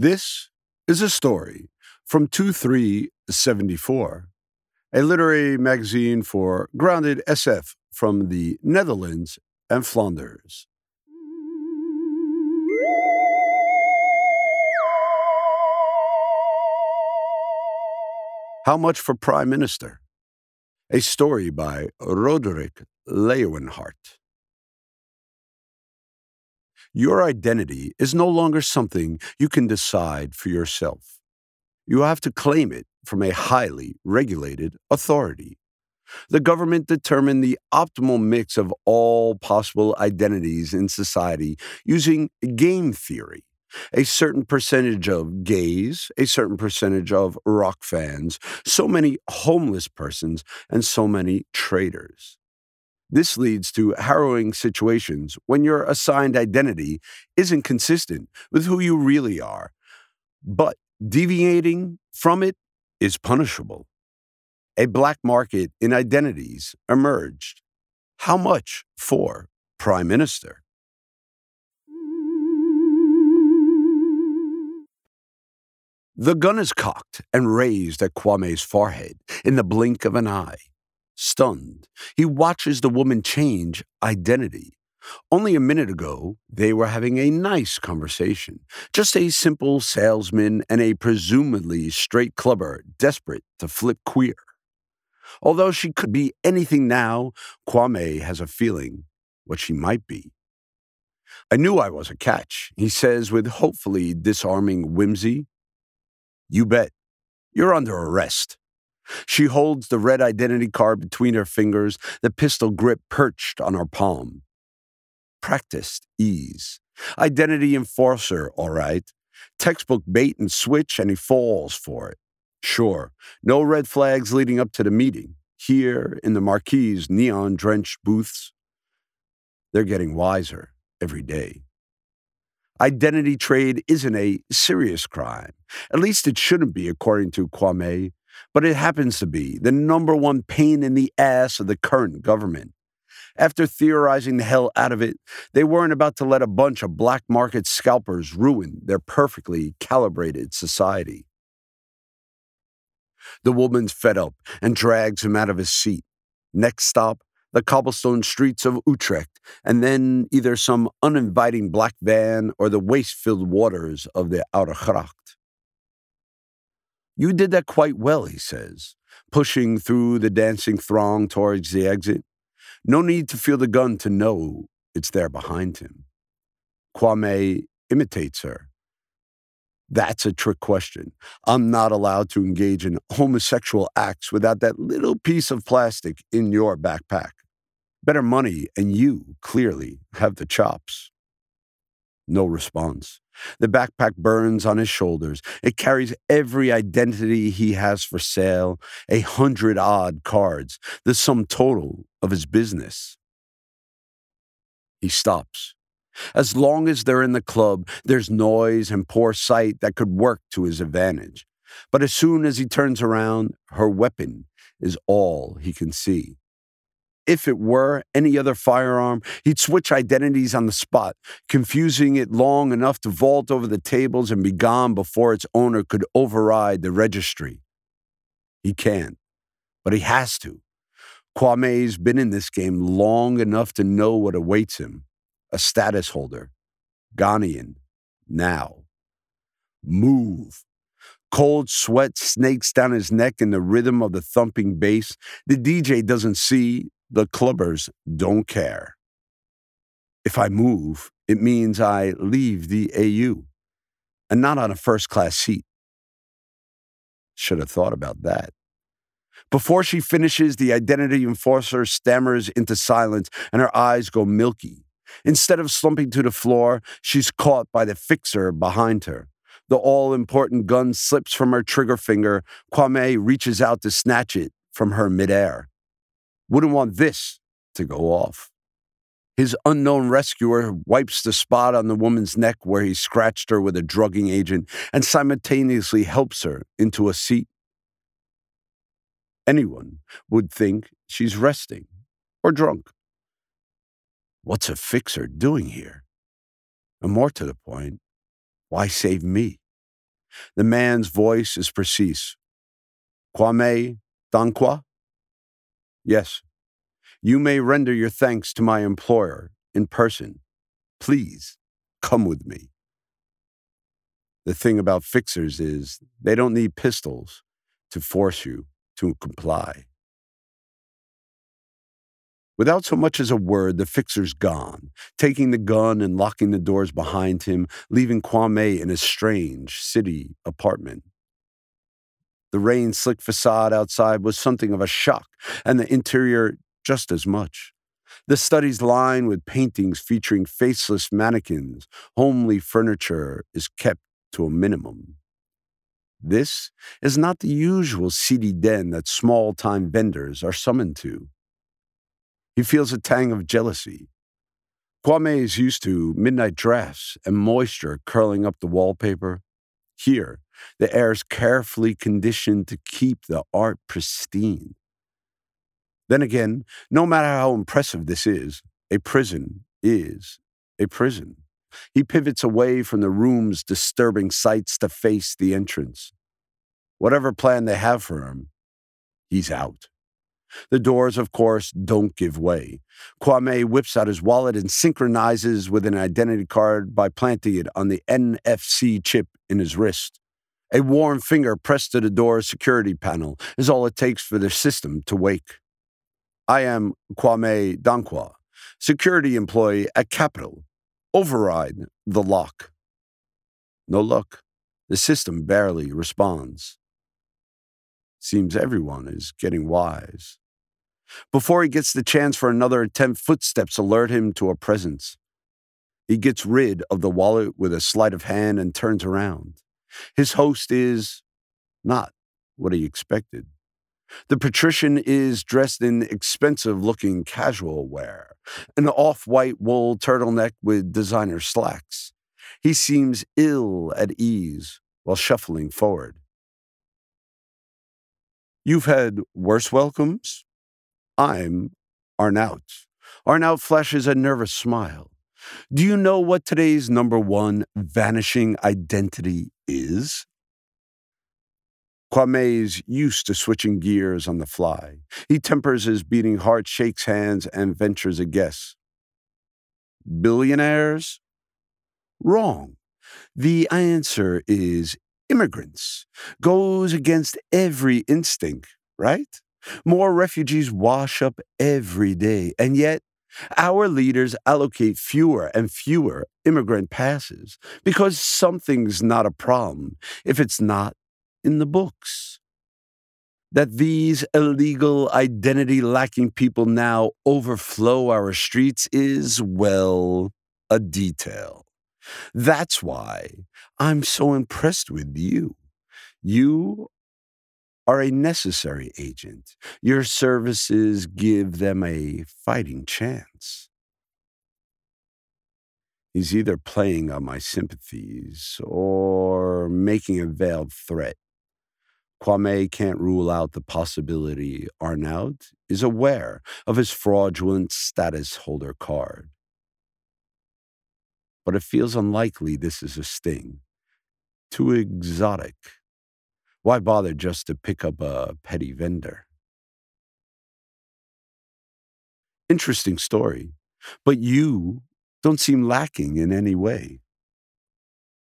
This is a story from 2374, a literary magazine for grounded SF from the Netherlands and Flanders. How Much for Prime Minister? A story by Roderick Leeuwenhart. Your identity is no longer something you can decide for yourself. You have to claim it from a highly regulated authority. The government determined the optimal mix of all possible identities in society using game theory a certain percentage of gays, a certain percentage of rock fans, so many homeless persons, and so many traders. This leads to harrowing situations when your assigned identity isn't consistent with who you really are, but deviating from it is punishable. A black market in identities emerged. How much for Prime Minister? The gun is cocked and raised at Kwame's forehead in the blink of an eye. Stunned, he watches the woman change identity. Only a minute ago, they were having a nice conversation. Just a simple salesman and a presumably straight clubber desperate to flip queer. Although she could be anything now, Kwame has a feeling what she might be. I knew I was a catch, he says with hopefully disarming whimsy. You bet. You're under arrest. She holds the red identity card between her fingers, the pistol grip perched on her palm. Practiced ease. Identity enforcer, all right. Textbook bait and switch, and he falls for it. Sure, no red flags leading up to the meeting. Here in the Marquis neon drenched booths, they're getting wiser every day. Identity trade isn't a serious crime. At least it shouldn't be, according to Kwame, but it happens to be the number one pain in the ass of the current government. After theorizing the hell out of it, they weren't about to let a bunch of black market scalpers ruin their perfectly calibrated society. The woman's fed up and drags him out of his seat. Next stop, the cobblestone streets of Utrecht, and then either some uninviting black van or the waste filled waters of the Oude Gracht. You did that quite well, he says, pushing through the dancing throng towards the exit. No need to feel the gun to know it's there behind him. Kwame imitates her. That's a trick question. I'm not allowed to engage in homosexual acts without that little piece of plastic in your backpack. Better money, and you clearly have the chops. No response. The backpack burns on his shoulders. It carries every identity he has for sale, a hundred odd cards, the sum total of his business. He stops. As long as they're in the club, there's noise and poor sight that could work to his advantage. But as soon as he turns around, her weapon is all he can see if it were any other firearm, he'd switch identities on the spot, confusing it long enough to vault over the tables and be gone before its owner could override the registry. He can't, but he has to. Kwame's been in this game long enough to know what awaits him a status holder. Ghanaian. Now. Move. Cold sweat snakes down his neck in the rhythm of the thumping bass. The DJ doesn't see, the clubbers don't care. If I move, it means I leave the AU and not on a first class seat. Should have thought about that. Before she finishes, the identity enforcer stammers into silence and her eyes go milky. Instead of slumping to the floor, she's caught by the fixer behind her. The all important gun slips from her trigger finger. Kwame reaches out to snatch it from her midair wouldn't want this to go off. His unknown rescuer wipes the spot on the woman's neck where he scratched her with a drugging agent and simultaneously helps her into a seat. Anyone would think she's resting or drunk. What's a fixer doing here? And more to the point, why save me? The man's voice is precise. Kwame Dankwa? Yes. You may render your thanks to my employer in person. Please come with me. The thing about fixers is they don't need pistols to force you to comply. Without so much as a word, the fixer's gone, taking the gun and locking the doors behind him, leaving Kwame in a strange city apartment. The rain slick facade outside was something of a shock, and the interior just as much. The study's lined with paintings featuring faceless mannequins. Homely furniture is kept to a minimum. This is not the usual seedy den that small time vendors are summoned to. He feels a tang of jealousy. Kwame is used to midnight drafts and moisture curling up the wallpaper. Here, the air is carefully conditioned to keep the art pristine. Then again, no matter how impressive this is, a prison is a prison. He pivots away from the room's disturbing sights to face the entrance. Whatever plan they have for him, he's out. The doors, of course, don't give way. Kwame whips out his wallet and synchronizes with an identity card by planting it on the NFC chip in his wrist. A warm finger pressed to the door's security panel is all it takes for the system to wake. I am Kwame Dankwa, security employee at Capital. Override the lock. No luck. The system barely responds. Seems everyone is getting wise. Before he gets the chance for another attempt, footsteps alert him to a presence. He gets rid of the wallet with a sleight of hand and turns around. His host is not what he expected. The patrician is dressed in expensive looking casual wear, an off white wool turtleneck with designer slacks. He seems ill at ease while shuffling forward. You've had worse welcomes? I'm Arnaut. Arnaut flashes a nervous smile. Do you know what today's number one vanishing identity is? Kwame's used to switching gears on the fly. He tempers his beating heart, shakes hands, and ventures a guess. Billionaires? Wrong. The answer is immigrants goes against every instinct, right? More refugees wash up every day, and yet our leaders allocate fewer and fewer immigrant passes because something's not a problem if it's not in the books. That these illegal, identity lacking people now overflow our streets is, well, a detail. That's why I'm so impressed with you. You are a necessary agent. Your services give them a fighting chance. He's either playing on my sympathies or making a veiled threat. Kwame can't rule out the possibility Arnaut is aware of his fraudulent status holder card but it feels unlikely this is a sting. Too exotic. Why bother just to pick up a petty vendor? Interesting story, but you don't seem lacking in any way.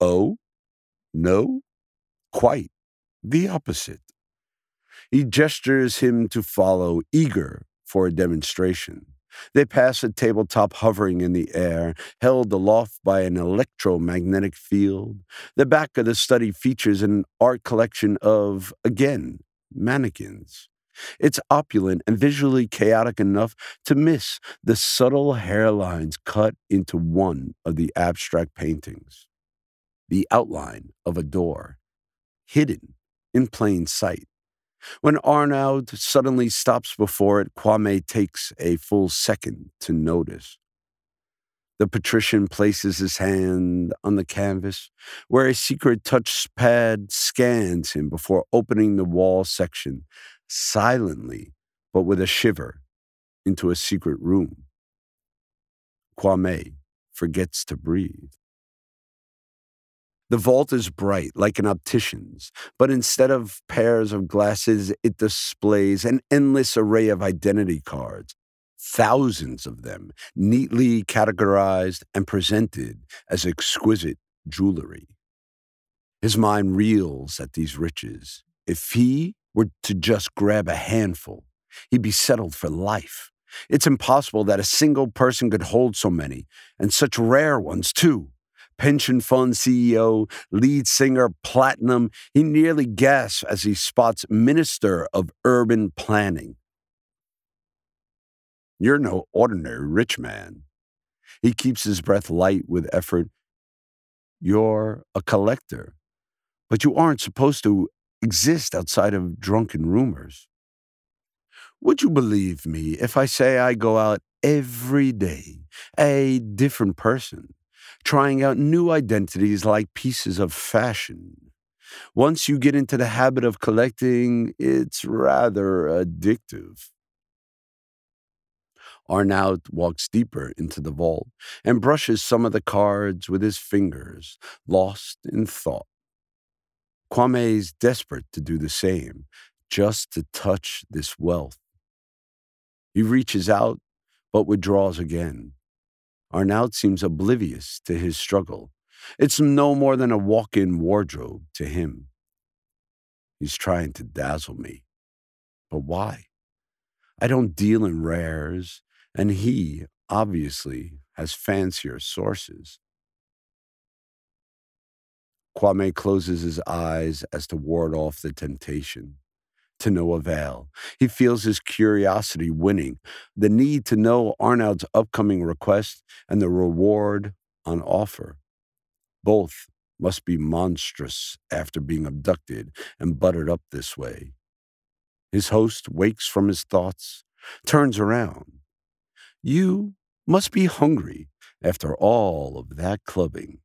Oh, no, quite the opposite. He gestures him to follow, eager for a demonstration. They pass a tabletop hovering in the air, held aloft by an electromagnetic field. The back of the study features an art collection of, again, mannequins. It's opulent and visually chaotic enough to miss the subtle hairlines cut into one of the abstract paintings. The outline of a door, hidden in plain sight. When Arnaut suddenly stops before it, Kwame takes a full second to notice. The patrician places his hand on the canvas, where a secret touch pad scans him before opening the wall section, silently, but with a shiver, into a secret room. Kwame forgets to breathe. The vault is bright, like an optician's, but instead of pairs of glasses, it displays an endless array of identity cards, thousands of them, neatly categorized and presented as exquisite jewelry. His mind reels at these riches. If he were to just grab a handful, he'd be settled for life. It's impossible that a single person could hold so many, and such rare ones, too pension fund CEO, lead singer, platinum. He nearly gasps as he spots Minister of Urban Planning. You're no ordinary rich man. He keeps his breath light with effort. You're a collector, but you aren't supposed to exist outside of drunken rumors. Would you believe me if I say I go out every day, a different person? Trying out new identities like pieces of fashion. Once you get into the habit of collecting, it's rather addictive. Arnaut walks deeper into the vault and brushes some of the cards with his fingers, lost in thought. Kwame is desperate to do the same, just to touch this wealth. He reaches out, but withdraws again. Arnaut seems oblivious to his struggle. It's no more than a walk in wardrobe to him. He's trying to dazzle me. But why? I don't deal in rares, and he obviously has fancier sources. Kwame closes his eyes as to ward off the temptation to no avail. He feels his curiosity winning, the need to know Arnaut's upcoming request and the reward on offer. Both must be monstrous after being abducted and buttered up this way. His host wakes from his thoughts, turns around. You must be hungry after all of that clubbing.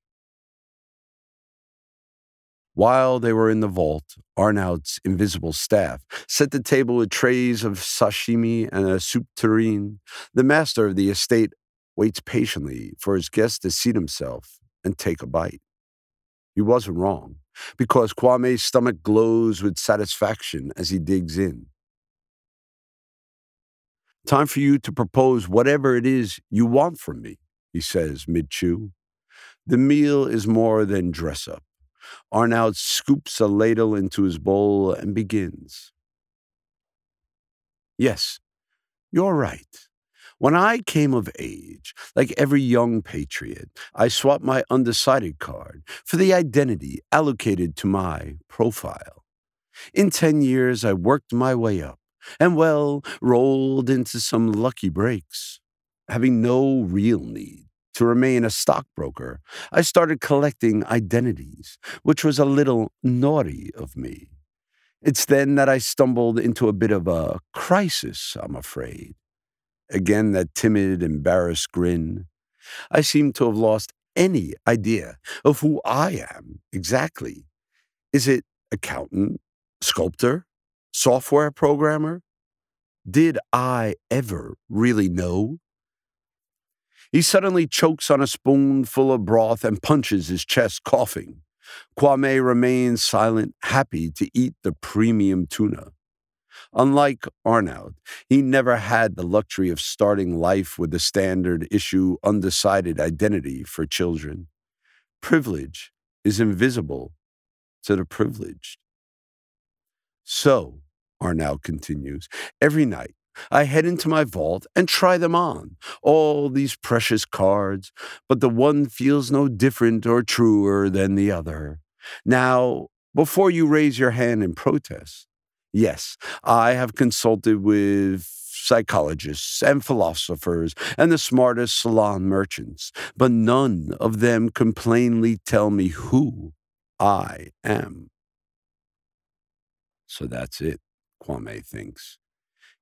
While they were in the vault, Arnaut's invisible staff set the table with trays of sashimi and a soup tureen. The master of the estate waits patiently for his guest to seat himself and take a bite. He wasn't wrong, because Kwame's stomach glows with satisfaction as he digs in. Time for you to propose whatever it is you want from me, he says mid chew. The meal is more than dress up. Arnaut scoops a ladle into his bowl and begins. Yes, you're right. When I came of age, like every young patriot, I swapped my undecided card for the identity allocated to my profile. In 10 years, I worked my way up and, well, rolled into some lucky breaks, having no real need to remain a stockbroker, I started collecting identities, which was a little naughty of me. It's then that I stumbled into a bit of a crisis, I'm afraid. Again, that timid, embarrassed grin. I seem to have lost any idea of who I am exactly. Is it accountant, sculptor, software programmer? Did I ever really know? He suddenly chokes on a spoonful of broth and punches his chest, coughing. Kwame remains silent, happy to eat the premium tuna. Unlike Arnaut, he never had the luxury of starting life with the standard issue undecided identity for children. Privilege is invisible to the privileged. So, Arnaut continues, every night I head into my vault and try them on, all these precious cards, but the one feels no different or truer than the other. Now, before you raise your hand in protest, yes, I have consulted with psychologists and philosophers and the smartest salon merchants, but none of them can plainly tell me who I am. So that's it, Kwame thinks.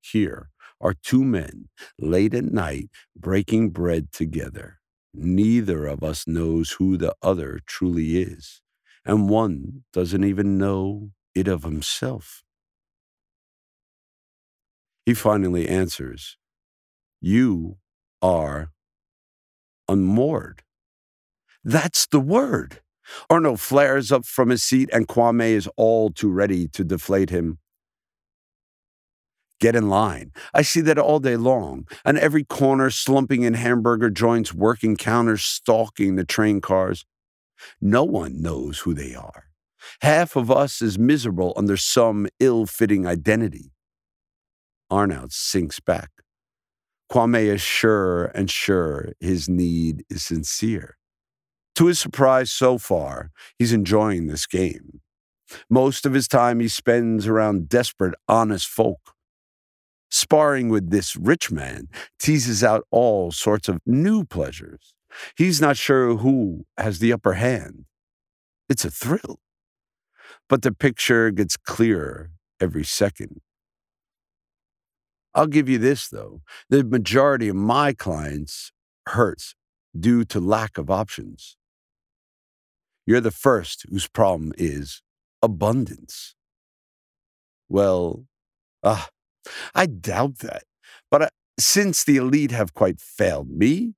Here are two men late at night breaking bread together. Neither of us knows who the other truly is, and one doesn't even know it of himself. He finally answers, You are unmoored. That's the word. Arnold flares up from his seat, and Kwame is all too ready to deflate him. Get in line. I see that all day long. On every corner, slumping in hamburger joints, working counters, stalking the train cars. No one knows who they are. Half of us is miserable under some ill fitting identity. Arnoud sinks back. Kwame is sure and sure his need is sincere. To his surprise, so far, he's enjoying this game. Most of his time he spends around desperate, honest folk. Sparring with this rich man teases out all sorts of new pleasures. He's not sure who has the upper hand. It's a thrill. But the picture gets clearer every second. I'll give you this, though. The majority of my clients hurts due to lack of options. You're the first whose problem is abundance. Well, ah, I doubt that. But uh, since the elite have quite failed me,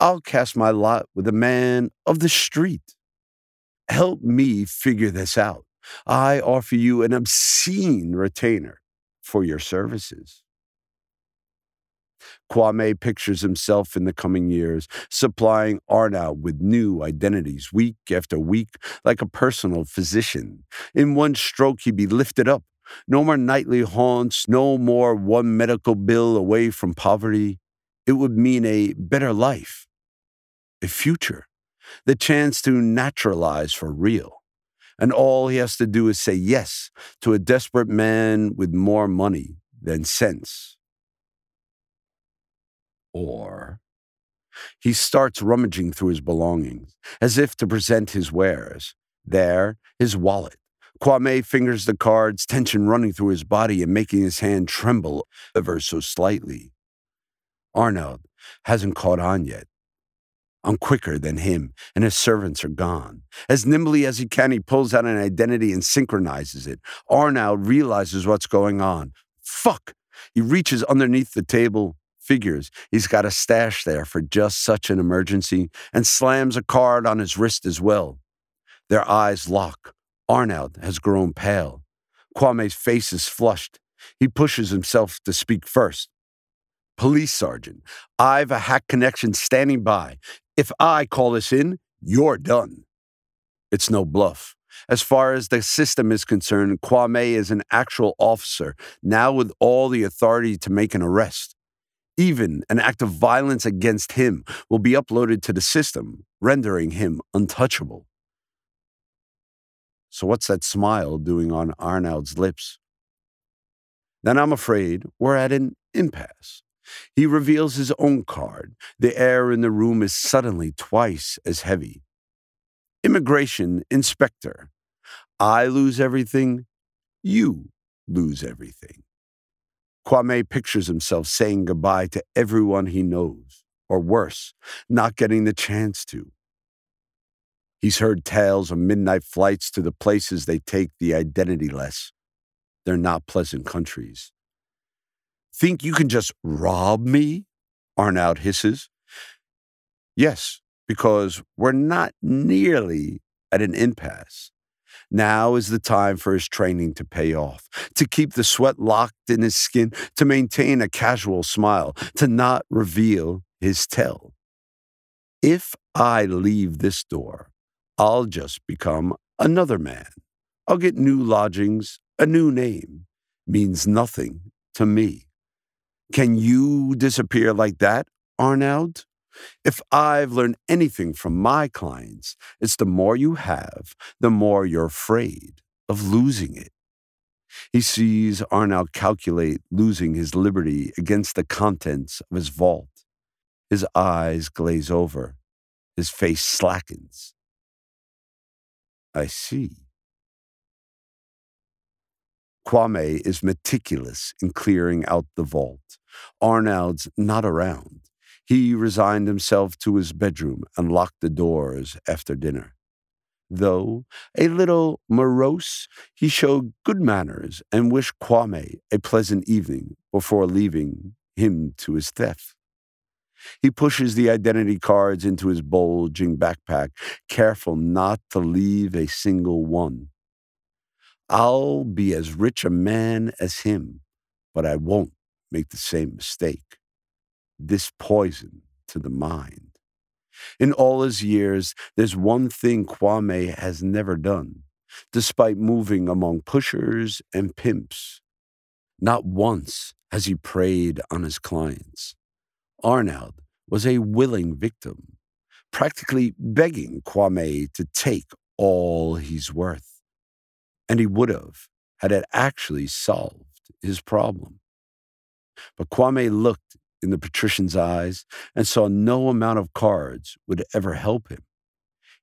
I'll cast my lot with a man of the street. Help me figure this out. I offer you an obscene retainer for your services. Kwame pictures himself in the coming years, supplying Arnoud with new identities week after week, like a personal physician. In one stroke, he'd be lifted up. No more nightly haunts, no more one medical bill away from poverty. It would mean a better life, a future, the chance to naturalize for real. And all he has to do is say yes to a desperate man with more money than sense. Or he starts rummaging through his belongings, as if to present his wares. There, his wallet. Kwame fingers the cards, tension running through his body and making his hand tremble ever so slightly. Arnold hasn't caught on yet. I'm quicker than him, and his servants are gone. As nimbly as he can, he pulls out an identity and synchronizes it. Arnold realizes what's going on. Fuck! He reaches underneath the table, figures he's got a stash there for just such an emergency, and slams a card on his wrist as well. Their eyes lock. Arnold has grown pale. Kwame's face is flushed. He pushes himself to speak first. Police sergeant, I've a hack connection standing by. If I call this in, you're done. It's no bluff. As far as the system is concerned, Kwame is an actual officer, now with all the authority to make an arrest. Even an act of violence against him will be uploaded to the system, rendering him untouchable. So, what's that smile doing on Arnold's lips? Then I'm afraid we're at an impasse. He reveals his own card. The air in the room is suddenly twice as heavy. Immigration inspector. I lose everything. You lose everything. Kwame pictures himself saying goodbye to everyone he knows, or worse, not getting the chance to. He's heard tales of midnight flights to the places they take the identityless. They're not pleasant countries. Think you can just rob me? Arnoud hisses. Yes, because we're not nearly at an impasse. Now is the time for his training to pay off, to keep the sweat locked in his skin, to maintain a casual smile, to not reveal his tell. If I leave this door, I'll just become another man. I'll get new lodgings, a new name. Means nothing to me. Can you disappear like that, Arnoud? If I've learned anything from my clients, it's the more you have, the more you're afraid of losing it. He sees Arnoud calculate losing his liberty against the contents of his vault. His eyes glaze over. His face slackens. I see. Kwame is meticulous in clearing out the vault. Arnoud's not around. He resigned himself to his bedroom and locked the doors after dinner. Though a little morose, he showed good manners and wished Kwame a pleasant evening before leaving him to his theft. He pushes the identity cards into his bulging backpack, careful not to leave a single one. I'll be as rich a man as him, but I won't make the same mistake. This poison to the mind. In all his years, there's one thing Kwame has never done, despite moving among pushers and pimps. Not once has he preyed on his clients. Arnold was a willing victim, practically begging Kwame to take all he's worth. And he would have had it actually solved his problem. But Kwame looked in the patrician's eyes and saw no amount of cards would ever help him.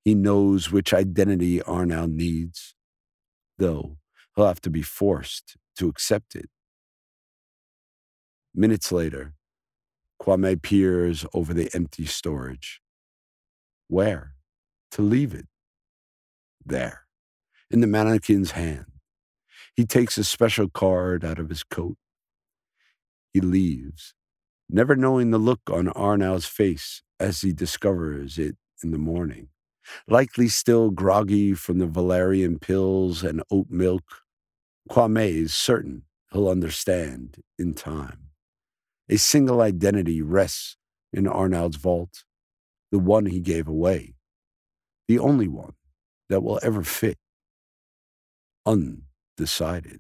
He knows which identity Arnold needs, though he'll have to be forced to accept it. Minutes later, Kwame peers over the empty storage. Where? To leave it. There, in the mannequin's hand. He takes a special card out of his coat. He leaves, never knowing the look on Arnau's face as he discovers it in the morning. Likely still groggy from the valerian pills and oat milk, Kwame is certain he'll understand in time. A single identity rests in Arnold's vault, the one he gave away, the only one that will ever fit, undecided.